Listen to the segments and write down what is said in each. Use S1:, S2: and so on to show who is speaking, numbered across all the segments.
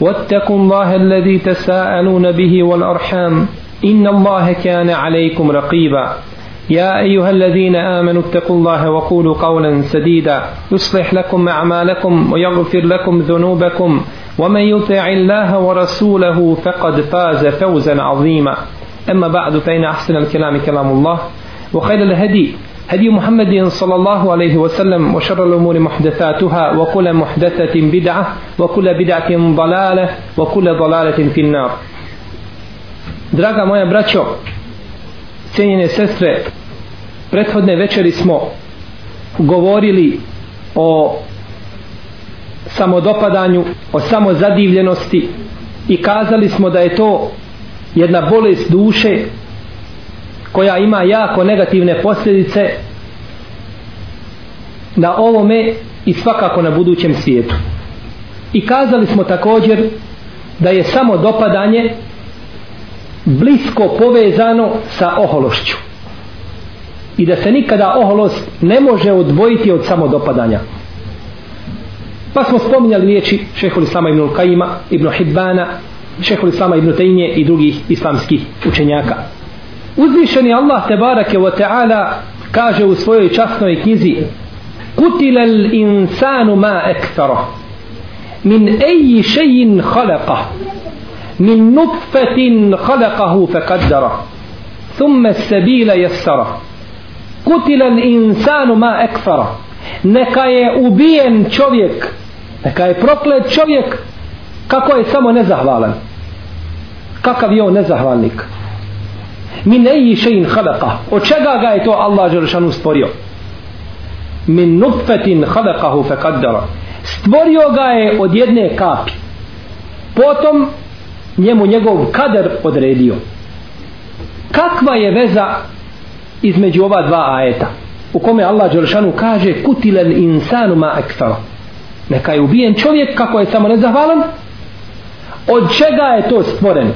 S1: واتقوا الله الذي تساءلون به والأرحام إن الله كان عليكم رقيبا. يا أيها الذين آمنوا اتقوا الله وقولوا قولا سديدا. يصلح لكم أعمالكم ويغفر لكم ذنوبكم. ومن يطع الله ورسوله فقد فاز فوزا عظيما. أما بعد فإن أحسن الكلام كلام الله وخير الهدي هدي محمد صلى الله عليه وسلم وشر الأمور محدثاتها وكل محدثة بدعة وكل بدعة ضلالة وكل ضلالة في النار Draga moja braćo, cijenjene sestre, prethodne večeri smo govorili o samodopadanju, o samozadivljenosti i kazali smo da je to jedna bolest duše koja ima jako negativne posljedice na ovome i svakako na budućem svijetu. I kazali smo također da je samo dopadanje blisko povezano sa ohološću. I da se nikada oholost ne može odvojiti od samodopadanja. Pa smo spominjali riječi šehol Islama ibn Kajima, ibn Hibbana, šehol Islama ibn Tejnije i drugih islamskih učenjaka. Uzvišeni Allah tebarake wa ta'ala kaže u svojoj časnoj knjizi Kutila insanu ma ektara min eji šejin khalaqa. Min nutfetin khalaqahu fekaddara thumme sebila jessara Kutila insanu ma ektara neka je ubijen čovjek. Neka je proklet čovjek. Kako je samo nezahvalan. Kakav je on nezahvalnik? Min eji šein halaka od čega ga je to Allah Đeršanu stvorio? Min nutfetin halakahu fe kaddara stvorio ga je od jedne kapi. Potom njemu njegov kader odredio. Kakva je veza između ova dva ajeta? U kome Allah Đeršanu kaže kutilen insanu ma ekstara neka je ubijen čovjek kako je samo nezahvalan. Od čega je to stvoren?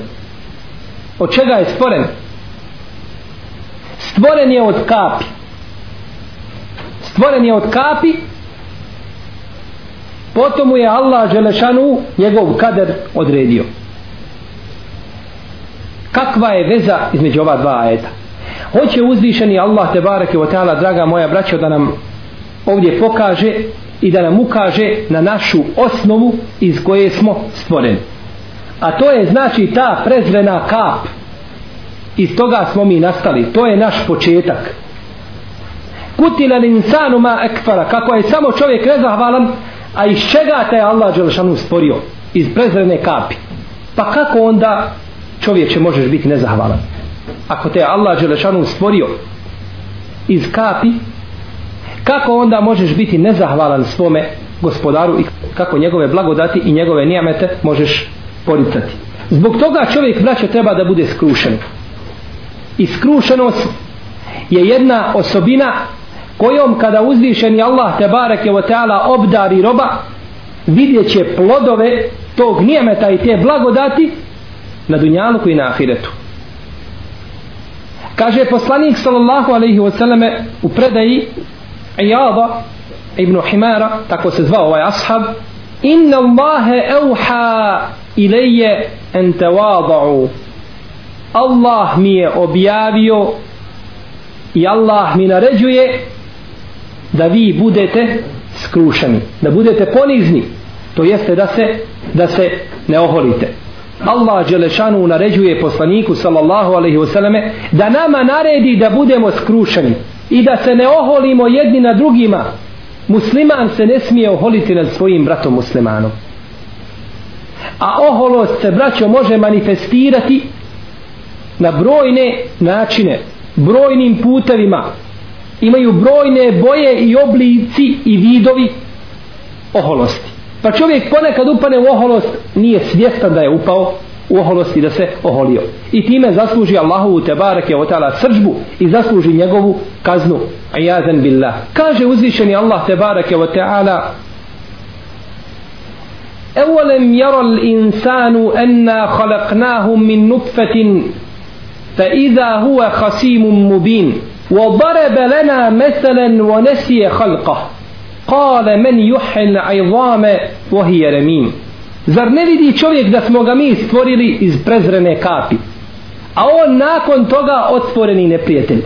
S1: Od čega je stvoren? Stvoren je od kapi. Stvoren je od kapi. Potom mu je Allah Želešanu njegov kader odredio. Kakva je veza između ova dva ajeta? Hoće uzvišeni Allah te barake o ta'ala draga moja braćo da nam ovdje pokaže i da nam ukaže na našu osnovu iz koje smo stvoreni. A to je znači ta prezrena kap iz toga smo mi nastali. To je naš početak. Kutila insanu ma ekfara. Kako je samo čovjek nezahvalan a iz čega te je Allah Đelšanu stvorio? Iz prezrene kapi. Pa kako onda čovječe možeš biti nezahvalan? Ako te je Allah Đelešanu stvorio iz kapi kako onda možeš biti nezahvalan svome gospodaru i kako njegove blagodati i njegove nijamete možeš poricati? Zbog toga čovjek braćo treba da bude skrušen iskrušenost je jedna osobina kojom kada uzvišeni Allah te bareke ve taala obdari roba vidjet će plodove tog nijemeta i te blagodati na dunjalu i na ahiretu. Kaže poslanik sallallahu alaihi wasallam u predaji Iyada ibn Himara tako se zvao ovaj ashab inna Allahe euha ilaje en tevada'u Allah mi je objavio i Allah mi naređuje da vi budete skrušeni, da budete ponizni, to jeste da se da se ne oholite. Allah Đelešanu naređuje poslaniku sallallahu alaihi wasallame da nama naredi da budemo skrušeni i da se ne oholimo jedni na drugima musliman se ne smije oholiti nad svojim bratom muslimanom a oholost se braćo može manifestirati na brojne načine brojnim putevima imaju brojne boje i oblici i vidovi oholosti pa čovjek ponekad upane u oholost nije svjestan da je upao u oholosti da se oholio i time zasluži Allahu te barake o ta'ala sržbu i zasluži njegovu kaznu ajadan billah kaže uzvišeni Allah te barake o ta'ala أولم يرى الإنسان أنا خلقناه من نطفة فإذا هو خصيم مبين وضرب لنا مثلا ونسي خلقه قال من يحيي العظام وهي رميم Zar ne vidi čovjek da smo ga mi stvorili iz prezrene kapi? A on nakon toga otvoreni neprijatelj.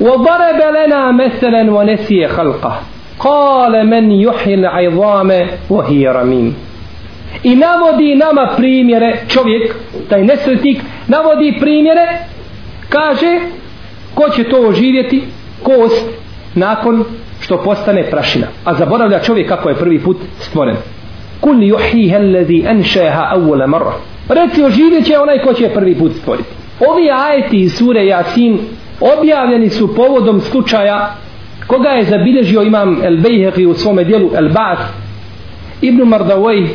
S1: وضرب لنا مثلا ونسي خلقه قال من يحيي العظام وهي رميم i navodi nama primjere čovjek, taj nesretnik navodi primjere kaže ko će to oživjeti kost nakon što postane prašina. A zaboravlja čovjek kako je prvi put stvoren. Kul yuhiha allazi anshaha awwal marra. Reci oživjet će onaj ko će prvi put stvoriti. Ovi ajeti iz sure Jasin objavljeni su povodom slučaja koga je zabilježio imam El Bejheqi u svome dijelu El Ba'at Ibn Mardawaj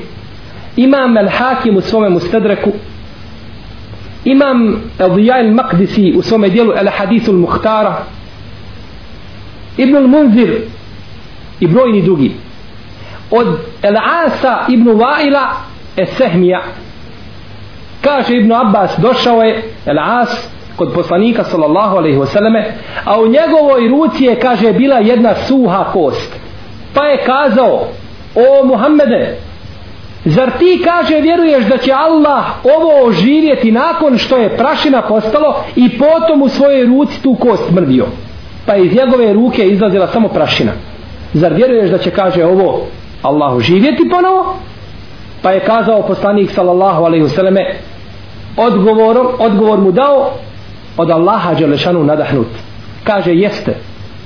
S1: imam El Hakim u svome Mustadreku imam Adija El Maqdisi u svome dijelu El Hadithu El Muhtara Ibn El Munzir i brojni drugi. Od El Asa Ibn Vaila Esehmija kaže Ibn Abbas došao je El As kod poslanika sallallahu alaihi wasallame a u njegovoj ruci je kaže bila jedna suha kost. Pa je kazao o Muhammede Zar ti kaže vjeruješ da će Allah ovo oživjeti nakon što je prašina postalo i potom u svojoj ruci tu kost mrdio? Pa iz njegove ruke izlazila samo prašina. Zar vjeruješ da će kaže ovo Allah oživjeti ponovo? Pa je kazao poslanik sallallahu alaihi vseleme odgovorom, odgovor mu dao od Allaha Đelešanu nadahnut. Kaže jeste.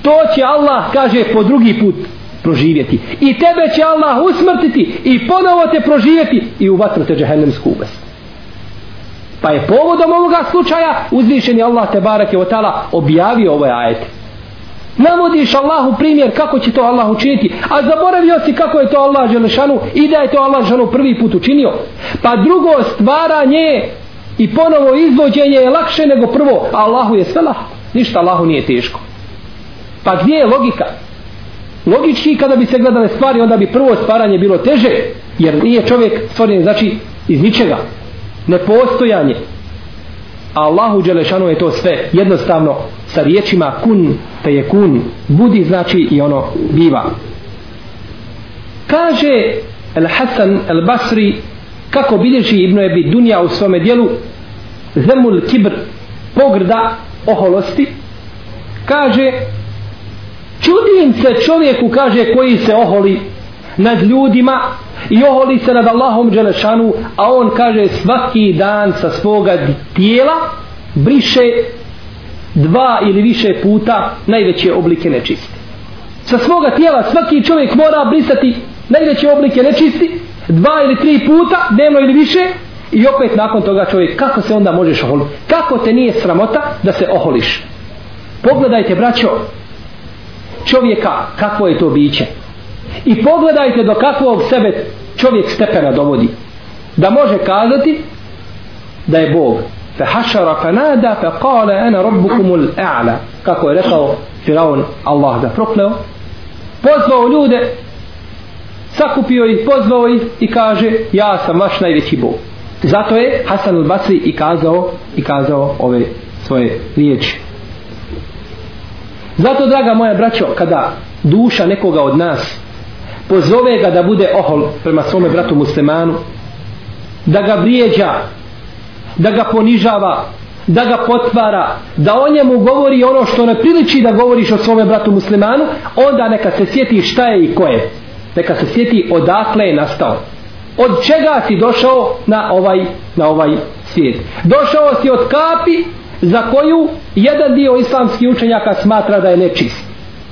S1: To će Allah kaže po drugi put proživjeti. I tebe će Allah usmrtiti i ponovo te proživjeti i u vatru te džehennemsku uvesti. Pa je povodom ovoga slučaja uzvišeni Allah te barake o tala objavio ovaj ajet. Navodiš Allahu primjer kako će to Allah učiniti, a zaboravio si kako je to Allah Želešanu i da je to Allah Želešanu prvi put učinio. Pa drugo stvaranje i ponovo izvođenje je lakše nego prvo, a Allahu je sve lahko. Ništa Allahu nije teško. Pa gdje je logika? Logički kada bi se gledale stvari onda bi prvo stvaranje bilo teže jer nije čovjek stvoren znači iz ničega. Nepostojanje. A Allahu Đelešanu je to sve jednostavno. Sa riječima kun te je kun. Budi znači i ono biva. Kaže El Hasan El Basri kako bilježi Ibn Ebi Dunja u svome dijelu zemul kibr pogrda oholosti kaže čudim se čovjeku kaže koji se oholi nad ljudima i oholi se nad Allahom Đelešanu a on kaže svaki dan sa svoga tijela briše dva ili više puta najveće oblike nečisti sa svoga tijela svaki čovjek mora brisati najveće oblike nečisti dva ili tri puta dnevno ili više i opet nakon toga čovjek kako se onda možeš oholiti kako te nije sramota da se oholiš? Pogledajte braćo čovjeka kakvo je to biće. I pogledajte do kakvog sebe čovjek stepena dovodi. Da može kazati da je Bog. Fe hašara fe nada fe kale ena rabbukumul a'la kako je rekao Firaun Allah ga prokleo. Pozvao ljude sakupio ih, pozvao ih i kaže ja sam vaš najveći Bog. Zato je Hasan al-Basri i kazao i kazao ove svoje riječi. Zato, draga moja braćo, kada duša nekoga od nas pozove ga da bude ohol prema svome bratu muslimanu, da ga vrijeđa, da ga ponižava, da ga potvara, da o njemu govori ono što ne priliči da govoriš o svome bratu muslimanu, onda neka se sjeti šta je i ko je. Neka se sjeti odakle je nastao. od čega si došao na ovaj, na ovaj svijet. Došao si od kapi za koju jedan dio islamskih učenjaka smatra da je nečist.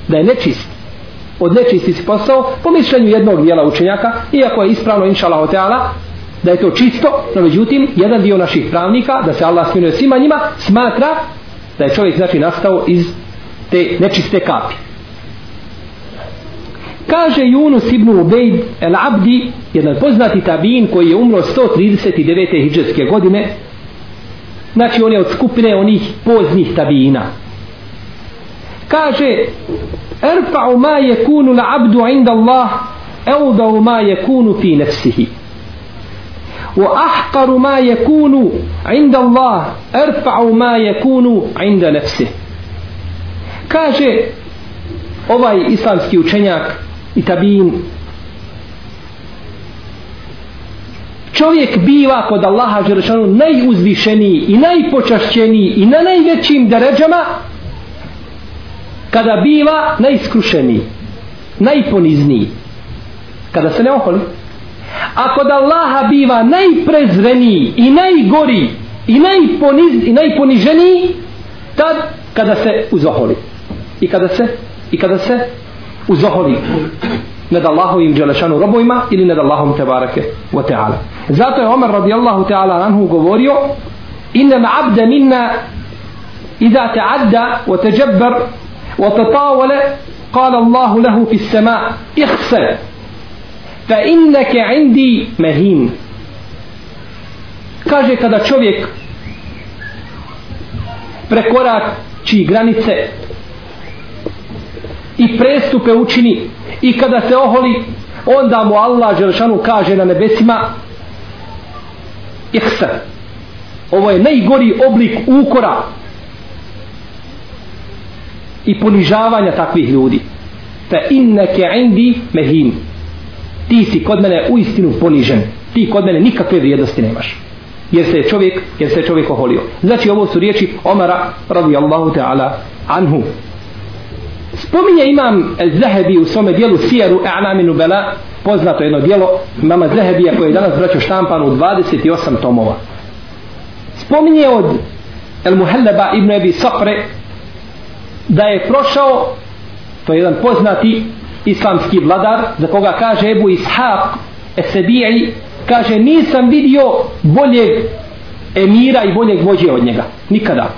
S1: Da je nečist. Od nečisti si postao po mišljenju jednog dijela učenjaka, iako je ispravno inša Allah teala, da je to čisto, no međutim, jedan dio naših pravnika, da se Allah sminuje svima njima, smatra da je čovjek znači nastao iz te nečiste kapi. Kaže Yunus ibn Ubejd el Abdi, jedan poznati tabin koji je umro 139. hijđarske godine, znači on je od skupine onih poznih tabijina kaže erfa'u ma yakunu la abdu inda Allah evdau ma yakunu fi nefsihi wa ahqaru ma yakunu inda Allah erfa'u ma yakunu inda nafsihi. kaže ovaj islamski učenjak i tabijin čovjek biva kod Allaha Želešanu najuzvišeniji i najpočašćeniji i na najvećim deređama kada biva najiskrušeniji najponizniji. Kada se ne oholi. A kod Allaha biva najprezreniji i najgori i, najponiz, i najponiženiji tad kada se uzoholi. I kada se i kada se uzoholi. Nad Allahovim dželešanu robojima ili nad Allahom tebareke wa ta'ala zato je Omer radijallahu ta'ala anhu govorio inna abda minna إذا تعدى وتجبر وتطاول قال الله له في السماء اخسر inneke indi mehin kaže kada čovjek prekorači granice i prestupe učini. I kada se oholi onda mu Allah Đelšanu kaže na nebesima ihsa ovo je najgori oblik ukora i ponižavanja takvih ljudi. Fa inneke indi mehin ti si kod mene u istinu ponižen. Ti kod mene nikakve vrijednosti nemaš. Jer se čovjek jer se čovjek oholio. Znači ovo su riječi Omara radijallahu ta'ala anhu spominje imam Zahebi u svome dijelu Sijeru A'laminu Bela poznato jedno dijelo mama Zahebija koje je danas braćo štampan u 28 tomova. Spominje od El Muhelleba ibn Ebi Sopre da je prošao to je jedan poznati islamski vladar za koga kaže Ebu Ishaq Esebi'i kaže nisam vidio boljeg emira i boljeg vođe od njega nikada.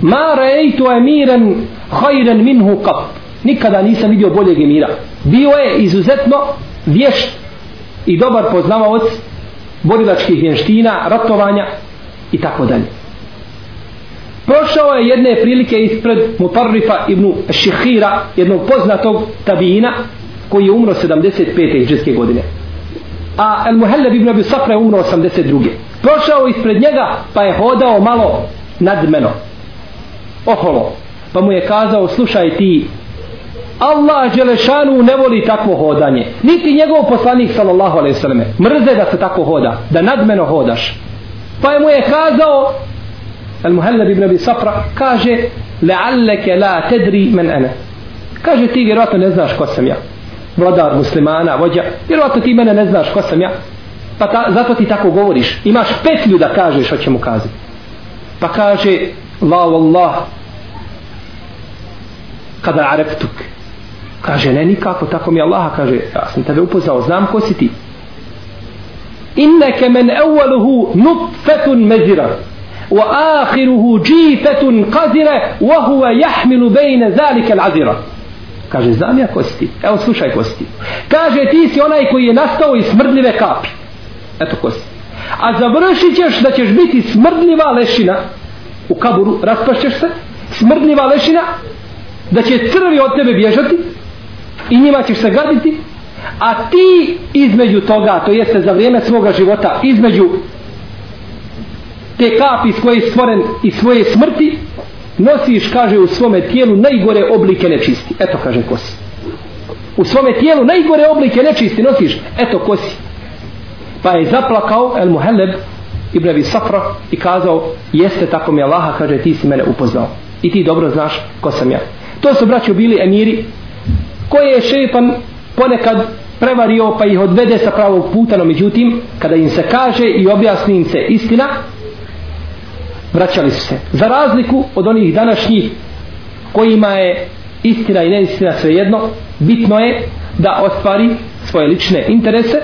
S1: Ma rejtu emiren hajren minhu kap nikada nisam vidio boljeg emira bio je izuzetno vješt i dobar poznavaoc borilačkih vještina ratovanja i tako dalje prošao je jedne prilike ispred Mutarrifa ibn Šihira, jednog poznatog tabijina, koji je umro 75. iđeske godine. A El Muhelleb ibn Abi Safra je umro 82. Prošao ispred njega, pa je hodao malo nadmeno. Oholo. Pa mu je kazao, slušaj ti, Allah Đelešanu ne voli takvo hodanje. Niti njegov poslanik, sallallahu alaihi sallam, mrze da se tako hoda, da nadmeno hodaš. Pa je mu je kazao, Al-Muhallab ibn Abi Safra kaže la'allaka la tadri man ana. Kaže ti vjerovatno ne znaš ko sam ja. Vladar muslimana, vođa, vjerovatno ti mene ne znaš ko sam ja. Pa ta, zato ti tako govoriš. Imaš petlju da kažeš o čemu kazi. Pa kaže la wallah kada areptuk. Kaže ne nikako tako mi Allaha kaže ja sam tebe upoznao znam ko si ti. Inneke men evveluhu nutfetun mezira wa ahiruhu džifetun kazire wa huwa jahmilu bejne zalike l'azira. Kaže znam ja ko si ti. Evo slušaj ko si ti. Kaže ti si onaj koji je nastao iz smrdljive kapi. Eto ko si. A završit ćeš da ćeš biti smrdljiva lešina. U kaburu raspašćeš se smrdljiva lešina da će crvi od tebe bježati i njima ćeš se gaditi a ti između toga to jeste za vrijeme svoga života između te kapi iz koje je stvoren i svoje smrti nosiš, kaže, u svome tijelu najgore oblike nečisti. Eto, kaže, kosi. U svome tijelu najgore oblike nečisti nosiš. Eto, kosi. Pa je zaplakao El Muhelleb Ibn Abi Safra i kazao, jeste tako mi Allaha, kaže, ti si mene upoznao. I ti dobro znaš ko sam ja. To su braćo bili emiri koje je šeitan ponekad prevario pa ih odvede sa pravog puta no međutim kada im se kaže i objasni im se istina vraćali su se. Za razliku od onih današnjih kojima je istina i neistina svejedno bitno je da ostvari svoje lične interese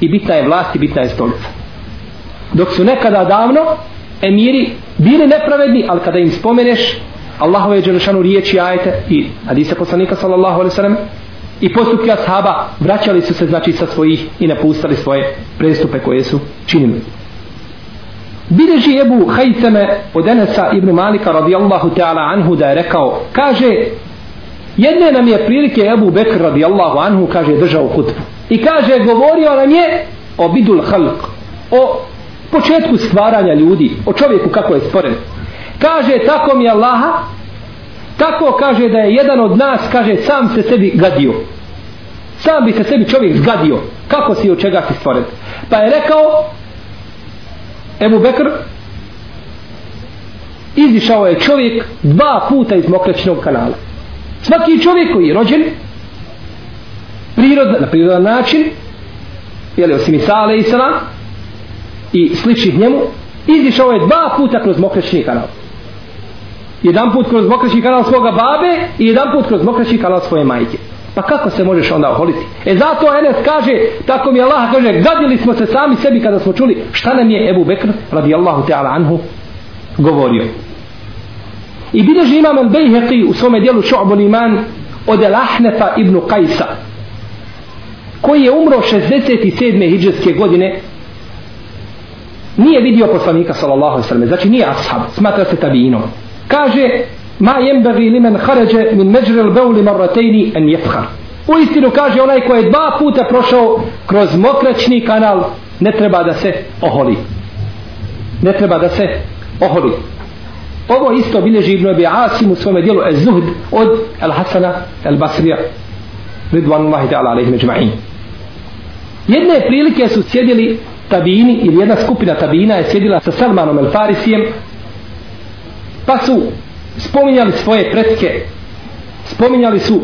S1: i bitna je vlast i bitna je stolica. Dok su nekada davno emiri bili nepravedni ali kada im spomeneš Allahove dželešanu riječi ajete i hadise poslanika sallallahu alaihi sallam i postupke ashaba vraćali su se znači sa svojih i napustali svoje prestupe koje su činili Bileži Ebu Hajteme od Enesa ibn Malika radijallahu ta'ala anhu da je rekao, kaže, jedne nam je prilike Ebu Bekr radijallahu anhu, kaže, držao hutbu. I kaže, govorio nam je o bidul halq, o početku stvaranja ljudi, o čovjeku kako je stvoren. Kaže, tako mi Allaha, tako kaže da je jedan od nas, kaže, sam se sebi gadio. Sam bi se sebi čovjek zgadio. Kako si od čega si stvoren? Pa je rekao, Ebu Bekr izišao je čovjek dva puta iz mokraćnog kanala svaki čovjek koji je rođen prirod, na prirodan način jeli osim Isa i Isra i sličnih njemu izišao je dva puta kroz mokraćni kanal jedan put kroz mokraći kanal svoga babe i jedan put kroz mokraći kanal svoje majke Pa kako se možeš onda oholiti? E zato Enes kaže, tako mi Allah kaže, gadili smo se sami sebi kada smo čuli šta nam je Ebu Bekr radijallahu ta'ala anhu govorio. I bideži imam al-Bejheqi u svome dijelu Šu'bul iman od El-Ahnefa ibn Kajsa koji je umro 67. hijđarske godine nije vidio poslanika sallallahu alaihi sallam znači nije ashab, smatra se tabiinom kaže ma jembagi li men haređe min međrel beuli marratejni en jefhar u istinu kaže onaj ko je dva puta prošao kroz mokraćni kanal ne treba da se oholi. Ne treba da se oholi. Ovo isto bilježi Ibn Abi Asim u svome dijelu Ez Zuhd od El Hasana El Basrija Ridvanullahi ta'ala alaihim eđma'in jedne prilike su sjedili tabini ili jedna skupina tabina je sjedila sa Salmanom El Farisijem pa su spominjali svoje pretke spominjali su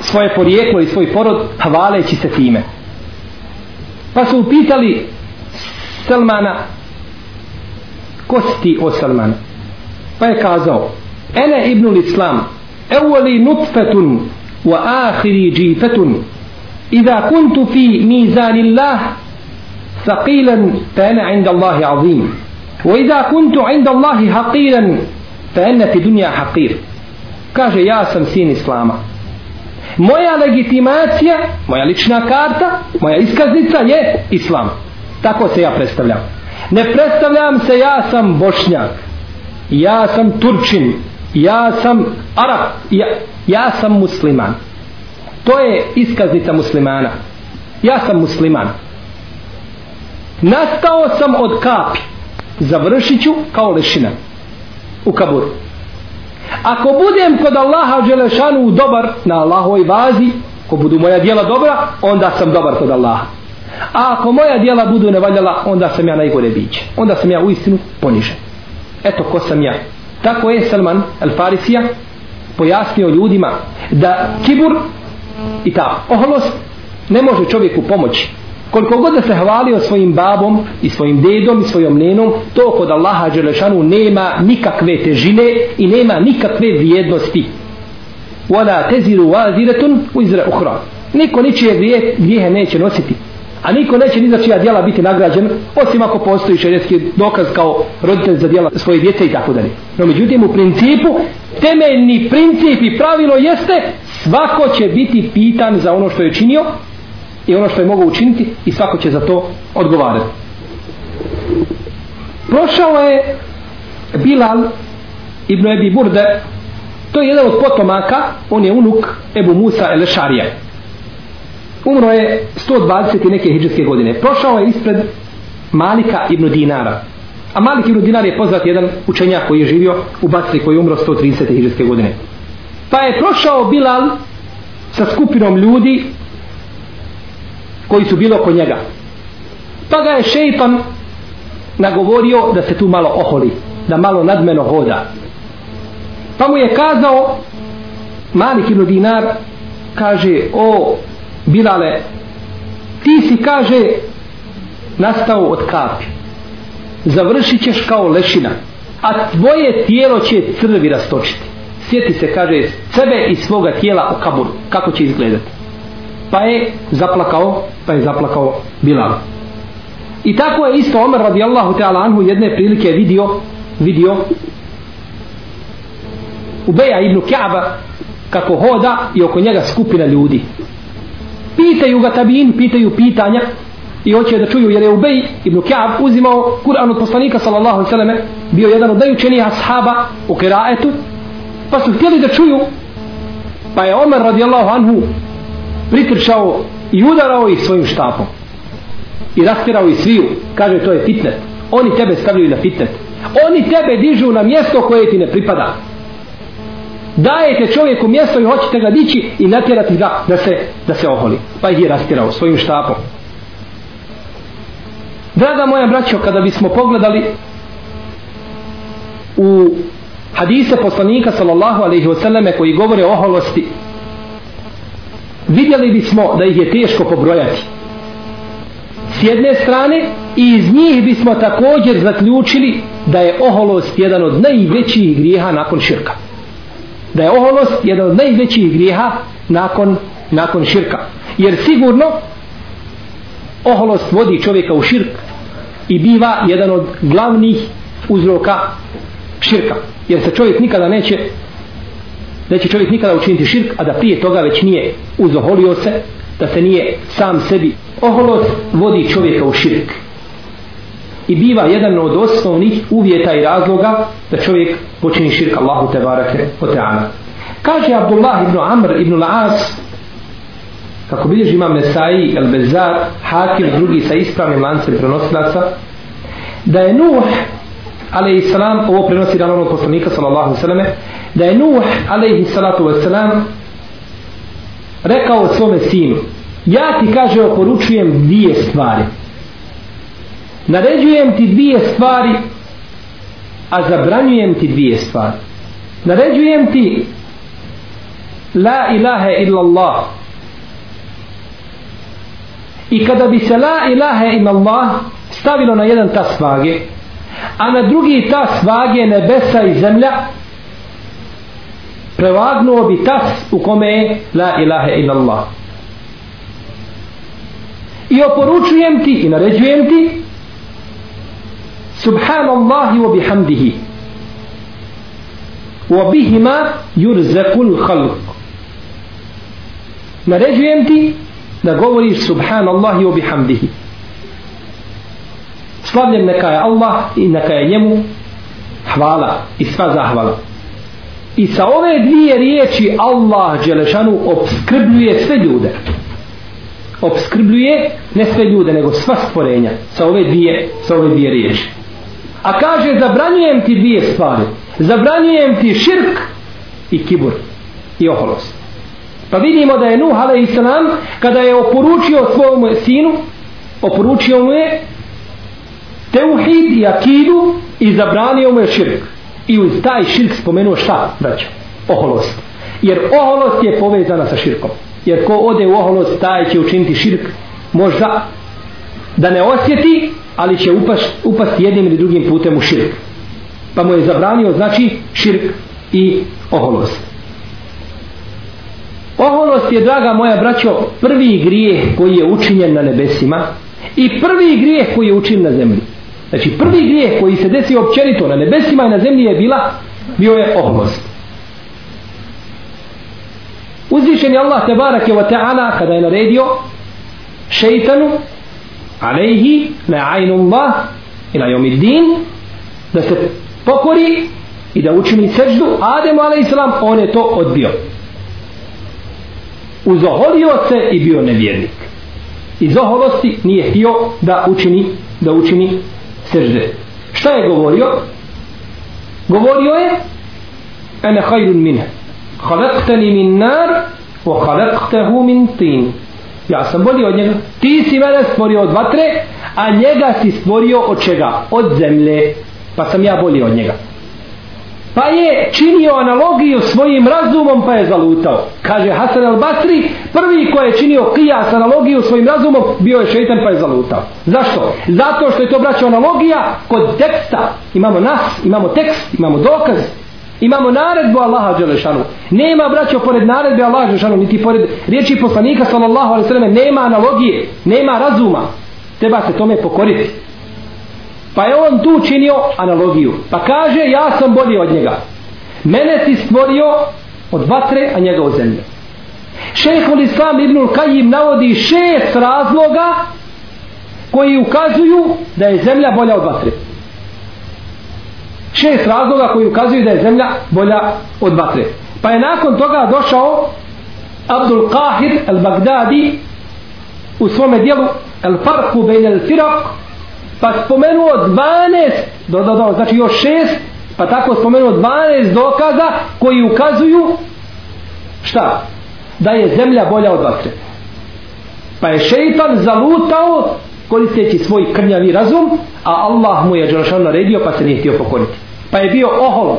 S1: svoje porijeklo i svoj porod hvaleći se time. Pa su upitali Salmana ko si ti o Salman? Pa je kazao ene ibnul islam evoli nutfetun wa ahiri džifetun. Iza kuntu fi mizanillah saqilan fa ene inda Allahi azim. وإذا كنت عند الله حقيلا fa enne fi dunja haqir kaže ja sam sin islama moja legitimacija moja lična karta moja iskaznica je islam tako se ja predstavljam ne predstavljam se ja sam bošnjak ja sam turčin ja sam arab ja, ja sam musliman to je iskaznica muslimana ja sam musliman nastao sam od kapi završit ću kao lešina u kaburu. Ako budem kod Allaha Đelešanu dobar na Allahovoj vazi, ako budu moja dijela dobra, onda sam dobar kod Allaha. A ako moja dijela budu nevaljala, onda sam ja najgore biće. Onda sam ja u istinu ponižen. Eto ko sam ja. Tako je Salman al-Farisija pojasnio ljudima da kibur i ta oholost ne može čovjeku pomoći koliko god da se hvalio svojim babom i svojim dedom i svojom nenom to kod Allaha Đelešanu nema nikakve težine i nema nikakve vrijednosti wala teziru waziretun u izra uhra. niko ničije grije, grijehe neće nositi a niko neće ni za čija djela biti nagrađen osim ako postoji šarijetski dokaz kao roditelj za djela svoje djece i tako dalje no međutim u principu temeljni princip i pravilo jeste svako će biti pitan za ono što je činio i ono što je mogao učiniti i svako će za to odgovarati. Prošao je Bilal ibn Ebi Burde, to je jedan od potomaka, on je unuk Ebu Musa el Šarija. Umro je 120 neke hijđarske godine. Prošao je ispred Malika ibn Dinara. A Malik ibn Dinar je poznat jedan učenjak koji je živio u Basri koji je umro 130 hijđarske godine. Pa je prošao Bilal sa skupinom ljudi koji su bilo oko njega. Pa ga je šeitan nagovorio da se tu malo oholi, da malo nadmeno hoda. Pa mu je kazao, Malik ibn Dinar kaže, o Bilale, ti si kaže nastao od kapi završit ćeš kao lešina a tvoje tijelo će crvi rastočiti sjeti se kaže sebe i svoga tijela u kaburu kako će izgledati pa je zaplakao pa je zaplakao Bilal. I tako je isto Omer radijallahu ta'ala anhu jedne prilike vidio vidio Ubeja ibn Kaaba kako hoda i oko njega skupina ljudi. Pitaju ga tabin pitaju pitanja i hoće da čuju jer je Ubej ibn Kaab uzimao Kur'an od poslanika sallallahu alaihi sallam bio jedan od najučenijih ashaba u kiraetu pa su htjeli da čuju pa je Omer radijallahu anhu pritrčao i udarao ih svojim štapom. I rastirao ih sviju. Kaže to je fitnet. Oni tebe stavljaju na fitnet. Oni tebe dižu na mjesto koje ti ne pripada. Dajete čovjeku mjesto i hoćete ga dići i natjerati ga da se, da se oholi. Pa ih je rastirao svojim štapom. Draga moja braćo kada bismo pogledali u hadise poslanika sallallahu alaihi wasallame koji govore o oholosti vidjeli bismo da ih je teško pobrojati. S jedne strane i iz njih bismo također zaključili da je oholost jedan od najvećih grijeha nakon širka. Da je oholost jedan od najvećih grijeha nakon, nakon širka. Jer sigurno oholost vodi čovjeka u širk i biva jedan od glavnih uzroka širka. Jer se čovjek nikada neće neće čovjek nikada učiniti širk a da prije toga već nije uzoholio se da se nije sam sebi oholost vodi čovjeka u širk. I biva jedan od osnovnih uvjeta i razloga da čovjek počini širk Allahu te barake o teana kaže Abdullah ibn Amr ibn La'as kako bilježi imam Nesai, El Bezar, Hakim, drugi sa ispravnim lancem prenosilaca, da je Nuh, alaihi salam, ovo prenosi dan onog poslanika, sallallahu sallame, da je Nuh, alaihi salatu wasalam, rekao svome sinu, ja ti, kaže, oporučujem dvije stvari. Naređujem ti dvije stvari, a zabranjujem ti dvije stvari. Naređujem ti La ilaha illa Allah i kada bi se la ilaha illa Allah stavilo na jedan tas vage a na drugi tas vage nebesa i zemlja prevagnuo bi tas u kome je la ilaha illallah. I oporučujem ti i naređujem ti subhanallahi wa bihamdihi wa bihima yurzakul khalq. Naređujem ti da govoriš subhanallahi wa bihamdihi. Slavljen neka je Allah i neka je njemu hvala i sva zahvala i sa ove dvije riječi Allah Đelešanu obskrbljuje sve ljude obskrbljuje ne sve ljude nego sva stvorenja sa ove dvije, sa ove dvije riječi a kaže zabranjujem ti dvije stvari zabranjujem ti širk i kibur i oholost Pa vidimo da je Nuh a.s. kada je oporučio svom sinu, oporučio mu je teuhid i akidu i zabranio mu je širk. I uz taj širk spomenuo šta, braćo? Oholost. Jer oholost je povezana sa širkom. Jer ko ode u oholost, taj će učiniti širk možda da ne osjeti, ali će upast, upasti jednim ili drugim putem u širk. Pa mu je zabranio, znači, širk i oholost. Oholost je, draga moja braćo, prvi grijeh koji je učinjen na nebesima i prvi grijeh koji je učinjen na zemlji. Znači, prvi grijeh koji se desio općenito na nebesima i na zemlji je bila, bio je oholost. Uzvišen je Allah tebarake wa ta'ala kada je naredio šeitanu alejhi na ajnu Allah i na da se pokori i da učini seždu Ademu alejsalam on je to odbio uzoholio se i bio nevjernik iz oholosti nije htio da učini da učini sežde šta je govorio? Govorio je ene hajrun mine halekteni min nar o halektehu min tin. Ja sam bolji od njega. Ti si mene stvorio od vatre a njega si stvorio od čega? Od zemlje. Pa sam ja bolji od njega pa je činio analogiju svojim razumom pa je zalutao. Kaže Hasan al Basri prvi ko je činio kijas analogiju svojim razumom bio je šeitan pa je zalutao. Zašto? zato što je to braćo analogija kod teksta. Imamo nas, imamo tekst, imamo dokaz imamo naredbu Allaha Đelešanu. Nema braćo pored naredbe Allaha Đelešanu niti pored riječi poslanika sallallahu alaihi sallam nema analogije, nema razuma. Treba se tome pokoriti. Pa je on tu činio analogiju. Pa kaže ja sam bolji od njega. Mene si stvorio od vatre, a njega od zemlje. Šehul Islam Ibnul Kajim navodi šest razloga koji ukazuju da je zemlja bolja od vatre. Šest razloga koji ukazuju da je zemlja bolja od vatre. Pa je nakon toga došao Abdul Qahir al-Baghdadi u svome dijelu al-Farku bejn al-Firak pa spomenuo 12 do, do, do, znači još 6 pa tako spomenuo 12 dokaza koji ukazuju šta? da je zemlja bolja od vatre. Pa je šeitan zalutao koristeći svoj krnjavi razum a Allah mu je Đelšan naredio pa se nije htio pokoriti. Pa je bio ohol.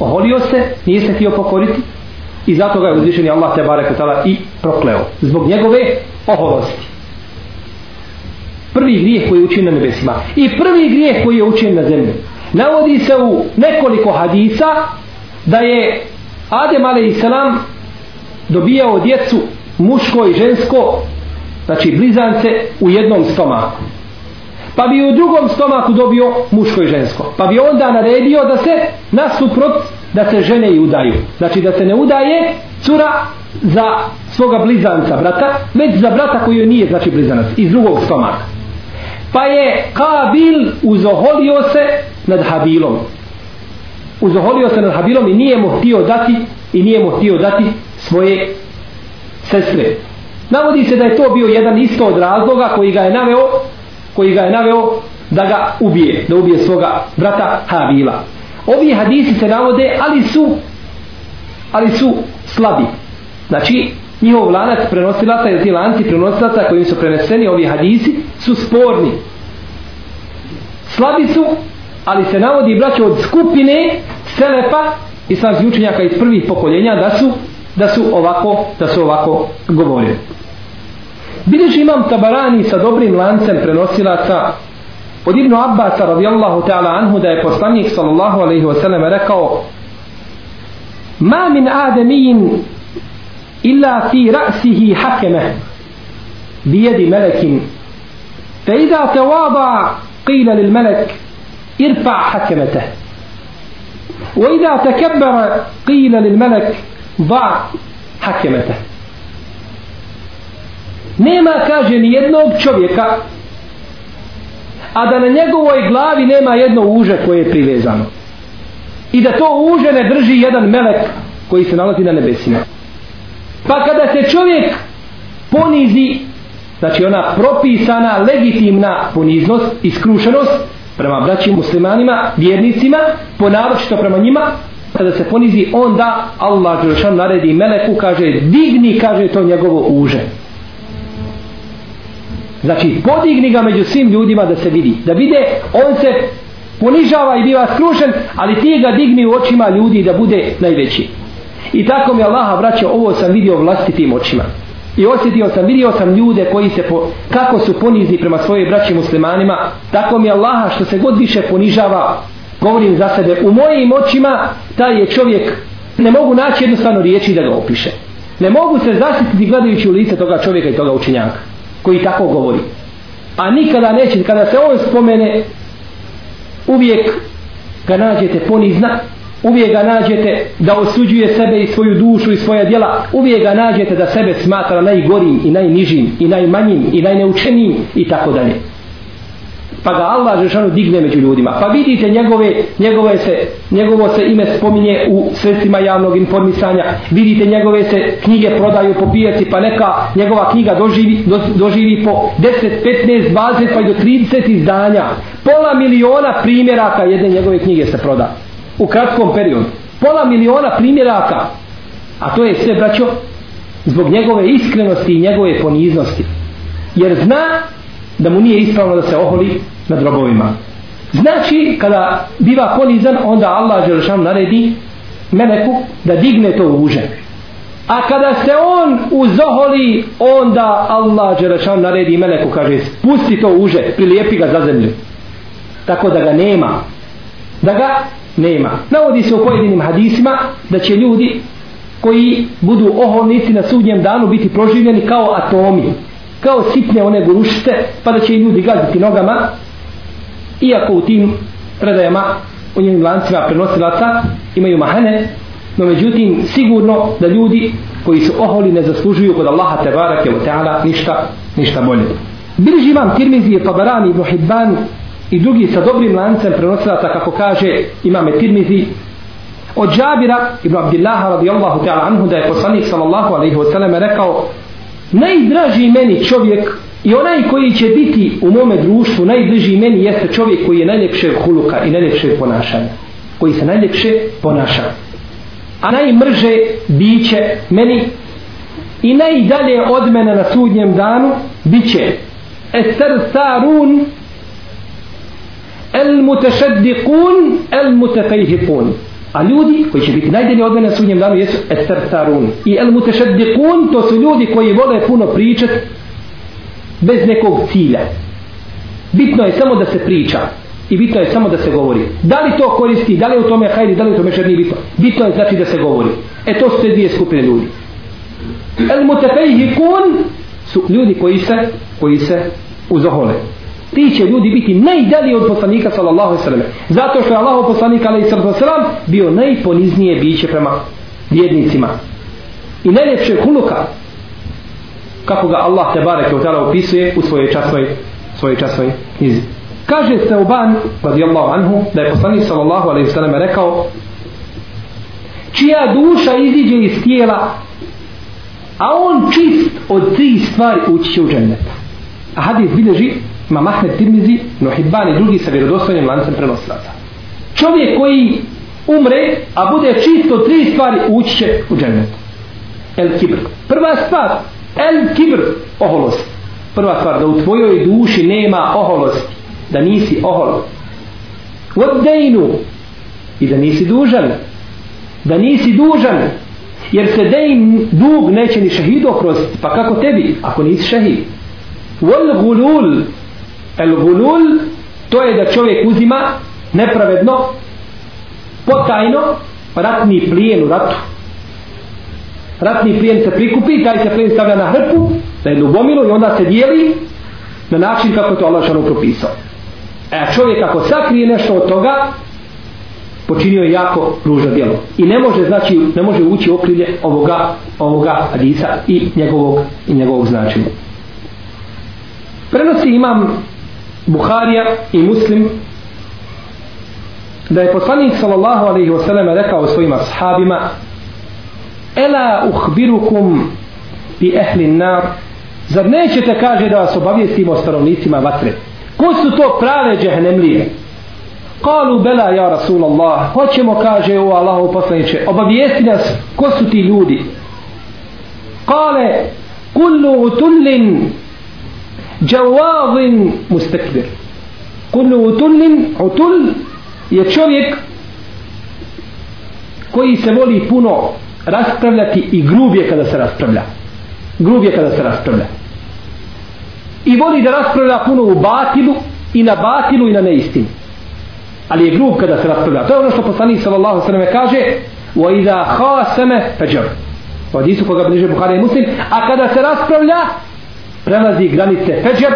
S1: Oholio se nije se htio pokoriti i zato ga je uzvišeni Allah te barek i prokleo zbog njegove oholosti prvi grijeh koji je učin na nebesima. I prvi grijeh koji je učin na zemlji. Navodi se u nekoliko hadisa da je Adem a.s. dobijao djecu muško i žensko znači blizance u jednom stomaku. Pa bi u drugom stomaku dobio muško i žensko. Pa bi onda naredio da se nasuprot da se žene i udaju. Znači da se ne udaje cura za svoga blizanca brata već za brata koji nije znači blizanac iz drugog stomaka pa je Kabil uzoholio se nad Habilom. Uzoholio se nad Habilom i nije mu htio dati i nije mu htio dati svoje sestre. Navodi se da je to bio jedan isto od razloga koji ga je naveo koji ga je naveo da ga ubije da ubije svoga brata Habila. Ovi hadisi se navode ali su ali su slabi. Znači njihov lanac prenosilaca ili ti lanci prenosilaca kojim su preneseni ovi hadisi su sporni. Slabi su ali se navodi braće od skupine selepa i sam učenjaka iz prvih pokoljenja da su da su ovako da su ovako govorili Bileži imam tabarani sa dobrim lancem prenosilaca od Ibnu Abbasa radijallahu ta'ala anhu da je poslanik sallallahu alaihi wasallam rekao ma min ademijin illa fi ra'sihi hakeme bi jedi melekin. Fe ida te vada qila lil melek irfa hakemete. Wa ida te kebara qila lil melek da hakemete. Nema kaže ni jednog čovjeka a da na njegovoj glavi nema jedno uže koje je privezano. I da to uže ne drži jedan melek koji se nalazi na nebesima. Pa kada se čovjek ponizi, znači ona propisana, legitimna poniznost, skrušenost prema braćim muslimanima, vjernicima, ponaročito prema njima, kada se ponizi, onda Allah Đelšan naredi meleku, kaže, digni, kaže to njegovo uže. Znači, podigni ga među svim ljudima da se vidi. Da vide, on se ponižava i biva skrušen, ali ti ga digni u očima ljudi da bude najveći. I tako mi Allaha vraća, ovo sam vidio vlastitim očima. I osjetio sam, vidio sam ljude koji se po, kako su ponizni prema svojoj braći muslimanima, tako mi Allaha što se god više ponižava, govorim za sebe, u mojim očima taj je čovjek, ne mogu naći jednostavno riječi da ga opiše. Ne mogu se zasjetiti gledajući u lice toga čovjeka i toga učenjaka, koji tako govori. A nikada neće, kada se on spomene, uvijek ga nađete ponizna, uvijek ga nađete da osuđuje sebe i svoju dušu i svoja djela, uvijek ga nađete da sebe smatra najgorim i najnižim i najmanjim i najneučenijim i tako dalje. Pa ga Allah Žešanu digne među ljudima. Pa vidite njegove, njegove se, njegovo se ime spominje u sredstvima javnog informisanja. Vidite njegove se knjige prodaju po pijaci pa neka njegova knjiga doživi, do, doživi po 10, 15, 20 pa i do 30 izdanja. Pola miliona primjeraka jedne njegove knjige se proda u kratkom periodu. Pola miliona primjeraka. A to je sve, braćo, zbog njegove iskrenosti i njegove poniznosti. Jer zna da mu nije ispravno da se oholi nad robovima. Znači, kada biva ponizan, onda Allah Đelešanu naredi meleku da digne to uže. A kada se on uzoholi, onda Allah Đelešanu naredi meleku, kaže, spusti to uže, prilijepi ga za zemlju. Tako da ga nema. Da ga nema. Navodi se u pojedinim hadisima da će ljudi koji budu oholnici na sudnjem danu biti proživljeni kao atomi kao sitne one gurušite pa da će i ljudi gaziti nogama iako u tim predajama u njenim lancima prenosilaca imaju mahane no međutim sigurno da ljudi koji su oholi ne zaslužuju kod Allaha te barake u teala ništa, ništa bolje bilži imam Tirmizi i Tabarani ibn Hibban i drugi sa dobrim lancem prenosilaca kako kaže imame Tirmizi od Džabira ibn Abdillaha radijallahu ta'ala anhu da je poslanik sallallahu alaihi wa sallam rekao najdraži meni čovjek i onaj koji će biti u mome društvu najbliži meni jeste čovjek koji je najljepše huluka i najljepše ponašanja. Koji se najljepše ponaša. A najmrže biće meni i najdalje od mene na sudnjem danu biće. Ester Sarun El mutešeddikun, El mutefejhikun A ljudi koji će biti najdjelji od mene na sudnjem danu jesu estertarun. I el mutešeddikun to su ljudi koji vole puno pričat bez nekog cilja. Bitno je samo da se priča. I bitno je samo da se govori. Da li to koristi, da li u tome hajdi, da li u tome šer nije bitno. Bitno je znači da se govori. E to su te dvije skupine ljudi. El mutefejhikun su ljudi koji se, koji se uzohole ti će ljudi biti najdalje od poslanika sallallahu alejhi ve sellem zato što je Allahu poslanik alejhi selam bio najponiznije biće prema vjernicima. I najljepše huluka kako ga Allah te bareke taala opisuje u svojoj časnoj svojoj časnoj knjizi. Kaže se Uban radijallahu anhu da je poslanik sallallahu alejhi ve sellem rekao čija duša iziđe iz tijela a on čist od tri stvari ući će u džennet. A hadis bilježi ima Mahmed Tirmizi, Nohibban i drugi sa vjerodostojnim lancem prenosilaca. Čovjek koji umre, a bude čisto tri stvari, ući će u džennet. El kibr. Prva stvar, el kibr, oholost. Prva stvar, da u tvojoj duši nema oholosti. Da nisi ohol. Vodejnu. I da nisi dužan. Da nisi dužan. Jer se dejn dug neće ni šehidu okrostiti. Pa kako tebi, ako nisi šehid? Wal gulul El gulul, to je da čovjek uzima nepravedno, potajno, ratni plijen u ratu. Ratni plijen se prikupi, taj se plijen stavlja na hrpu, na jednu gomilu i onda se dijeli na način kako je to Allah šanu propisao. E čovjek ako sakrije nešto od toga, počinio je jako ružno djelo. I ne može, znači, ne može ući okrilje ovoga, ovoga hadisa i njegovog, i njegovog značenja. Prenosi imam Buharija i Muslim da je poslanik sallallahu alaihi wa sallam rekao svojim ashabima Ela uhbirukum bi ehli nar? Zar nećete kaže da vas obavijestimo o stanovnicima vatre? Ko su to prave džehnemlije Kalu bela ja Rasulallah. Hoćemo kaže o Allahu poslaniće Obavijesti nas ko su ti ljudi? Kale Kullu utullin džavavin mustekbir kullu utullin utul je čovjek koji se voli puno raspravljati i grub je kada se raspravlja. Grub je kada se raspravlja. I voli da raspravlja puno u batilu i na batilu i na neistinu ali je grub kada se raspravlja. To je ono što poslanik sallallahu sallam kaže wa iza khasame fajar u hadisu koga bliže Buhari i Muslim. A kada se raspravlja prelazi granice feđer,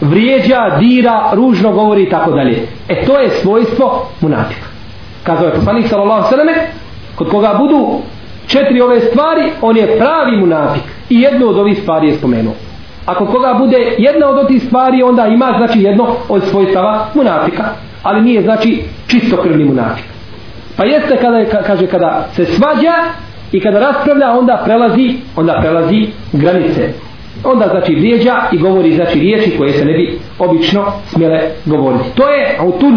S1: vrijeđa, dira, ružno govori i tako dalje. E to je svojstvo munafika. Kazao je poslanik sallallahu sallame, kod koga budu četiri ove stvari, on je pravi munafik. I jednu od ovih stvari je spomenuo. Ako koga bude jedna od ovih stvari, onda ima znači jedno od svojstava munafika. Ali nije znači čisto krvni munafik. Pa jeste kada je, kaže kada se svađa i kada raspravlja, onda prelazi, onda prelazi granice onda znači vrijeđa i govori znači riječi koje se ne bi obično smjele govoriti. To je autul.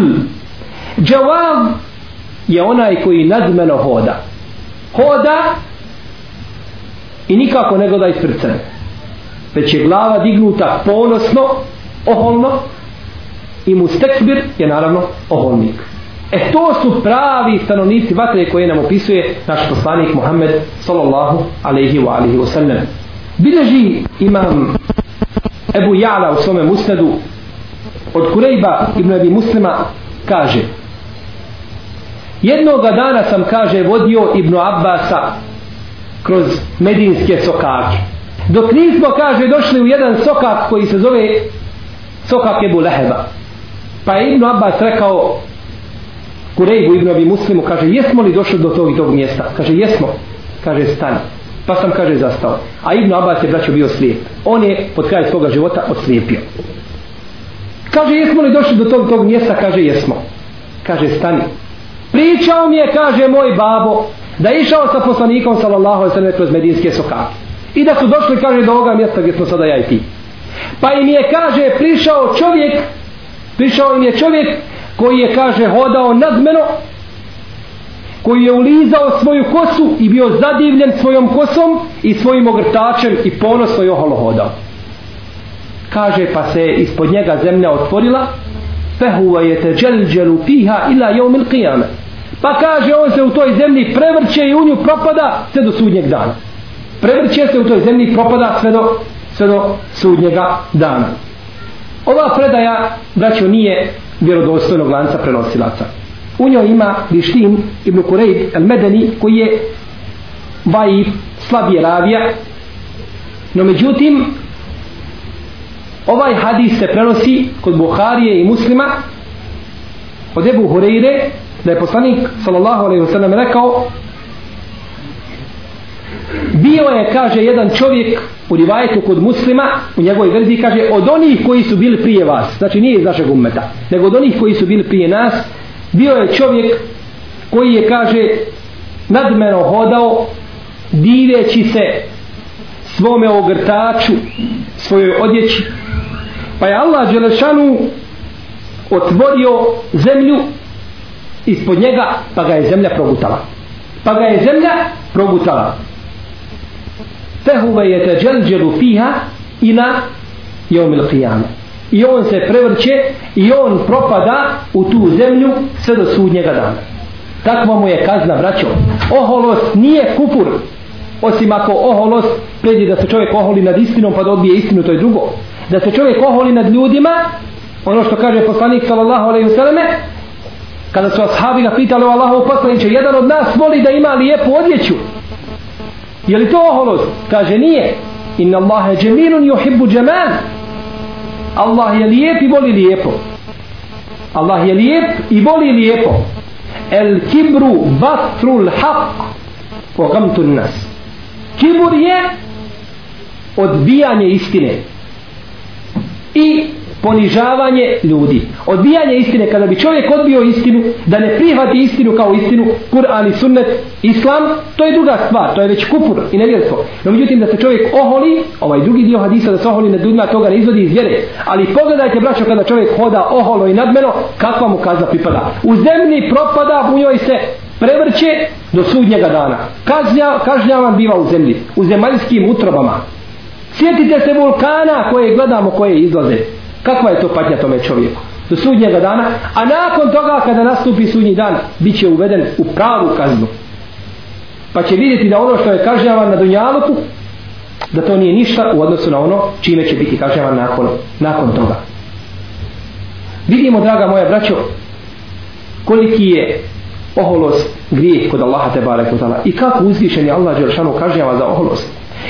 S1: Džavav je onaj koji nadmeno hoda. Hoda i nikako ne gleda ispred sebe. Već je glava dignuta ponosno, oholno i mustekbir je naravno oholnik. E to su pravi stanovnici vatre koje nam opisuje naš poslanik Muhammed sallallahu alaihi wa alihi wa sallam. Bileži imam Ebu Jala u svome musnedu od Kurejba ibn Abi Muslima kaže jednoga dana sam kaže vodio Ibnu Abbasa kroz medinske sokake. Dok nismo kaže došli u jedan sokak koji se zove sokak Ebu Leheba. Pa je Ibnu Abbas rekao Kurejbu Ibnu Abi Muslimu kaže jesmo li došli do tog i tog mjesta? Kaže jesmo. Kaže stani pa sam kaže zastao. A Ibn Abbas je braćo bio slijep. On je pod kraj svoga života odslijepio kaže jesmo li došli do tog tog mjesta? Kaže jesmo. Kaže stani. Pričao mi je kaže moj babo da je išao sa poslanikom sallallahu alejhi ve sellem kroz medinske sokake i da su došli kaže do ovoga mjesta gdje smo sada ja i ti. Pa im je kaže prišao čovjek prišao im je čovjek koji je kaže hodao nadmeno koji je ulizao svoju kosu i bio zadivljen svojom kosom i svojim ogrtačem i ponos je oholo hodao kaže pa se ispod njega zemlja otvorila fehuva je te dželđelu piha ila jeumil qiyame. Pa kaže on se u toj zemlji prevrće i u nju propada sve do sudnjeg dana. Prevrće se u toj zemlji propada sve do, sve do sudnjega dana. Ova predaja braćo nije vjerodostojnog lanca prenosilaca u njoj ima Bištin ibn Kurejb el Medeni koji je vajiv slabije ravija. No međutim ovaj hadis se prenosi kod Buharije i muslima od Ebu Hureyre da je poslanik sallallahu alaihi wa sallam rekao bio je kaže jedan čovjek u rivajetu kod muslima u njegovoj verziji kaže od onih koji su bili prije vas. Znači nije iz našeg ummeta nego od onih koji su bili prije nas bio je čovjek koji je kaže nadmeno hodao diveći se svome ogrtaču svojoj odjeći. Pa je Allah Đelešanu otvorio zemlju ispod njega pa ga je zemlja progutala. Pa ga je zemlja progutala. Fehuve je teđelđelu fiha ila jeumil qiyama i on se prevrće i on propada u tu zemlju sve do sudnjega dana. Takva mu je kazna braćo. Oholost nije kufur. Osim ako oholost predi da se čovjek oholi nad istinom pa da odbije istinu to je drugo. Da se čovjek oholi nad ljudima ono što kaže poslanik sallallahu alaihi vseleme, kada su ashabi ga pitali o Allahu poslaniče jedan od nas voli da ima lijepu odjeću. Je li to oholost? Kaže nije. Inna Allahe džemilun yuhibbu džemal Allah je lijep i voli lijepo. Allah je lijep i voli lijepo. El kibru batrul haq wa gamtun nas. Kibur je odbijanje istine. I ponižavanje ljudi. Odbijanje istine, kada bi čovjek odbio istinu, da ne prihvati istinu kao istinu, Kur'an i sunnet, islam, to je druga stvar, to je već kupur i nevjerstvo. No međutim, da se čovjek oholi, ovaj drugi dio hadisa da se oholi nad ljudima, toga ne izvodi iz vjere. Ali pogledajte, braćo, kada čovjek hoda oholo i nadmeno, kakva mu kazna pripada. U zemlji propada, u njoj se prevrće do sudnjega dana. Kažnja, kažnjavan biva u zemlji, u zemaljskim utrobama. Sjetite se vulkana koje gledamo, koje izlaze. Kakva je to patnja tome čovjeku? Do sudnjega dana, a nakon toga kada nastupi sudnji dan, bit će uveden u pravu kaznu. Pa će vidjeti da ono što je kažnjavan na Dunjaluku, da to nije ništa u odnosu na ono čime će biti kažnjavan nakon, nakon toga. Vidimo, draga moja braćo, koliki je oholost grijeh kod Allaha te barek i kako uzvišen je Allah Đeršanu kažnjava za oholost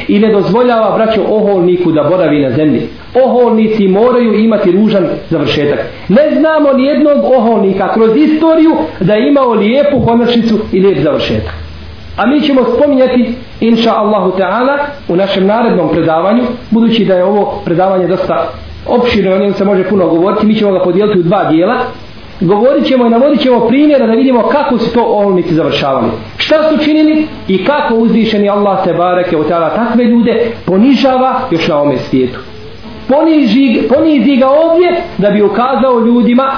S1: i ne dozvoljava braćo oholniku da boravi na zemlji oholnici moraju imati ružan završetak ne znamo ni jednog oholnika kroz istoriju da je imao lijepu konačnicu i lijep završetak a mi ćemo spominjati inša Allahu Teala u našem narednom predavanju budući da je ovo predavanje dosta opširno o njemu se može puno govoriti mi ćemo ga podijeliti u dva dijela govorit ćemo i navodit ćemo primjera da vidimo kako su to olnici završavali. Šta su činili i kako uzvišeni Allah te bareke u takve ljude ponižava još na ome svijetu. Poniži, ponizi ga ovdje da bi ukazao ljudima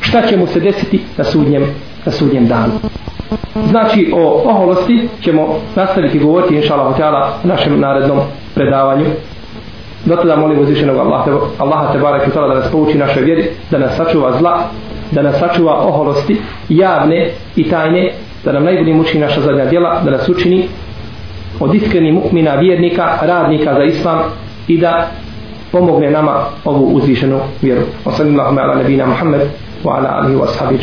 S1: šta će mu se desiti na sudnjem, na sudnjem danu. Znači o oholosti ćemo nastaviti govoriti inša Allah u našem narednom predavanju. Zato da molim uzvišenog Allaha, Allaha te barek da nas pouči našoj vjeri, da nas sačuva zla, da nas sačuva oholosti, javne i tajne, da nam najbolji muči naša zadnja djela, da nas učini od iskrenih mukmina, vjernika, radnika za islam i da pomogne nama ovu uzvišenu vjeru. Wa sallallahu ala nabina Muhammed wa ala alihi wa ashabi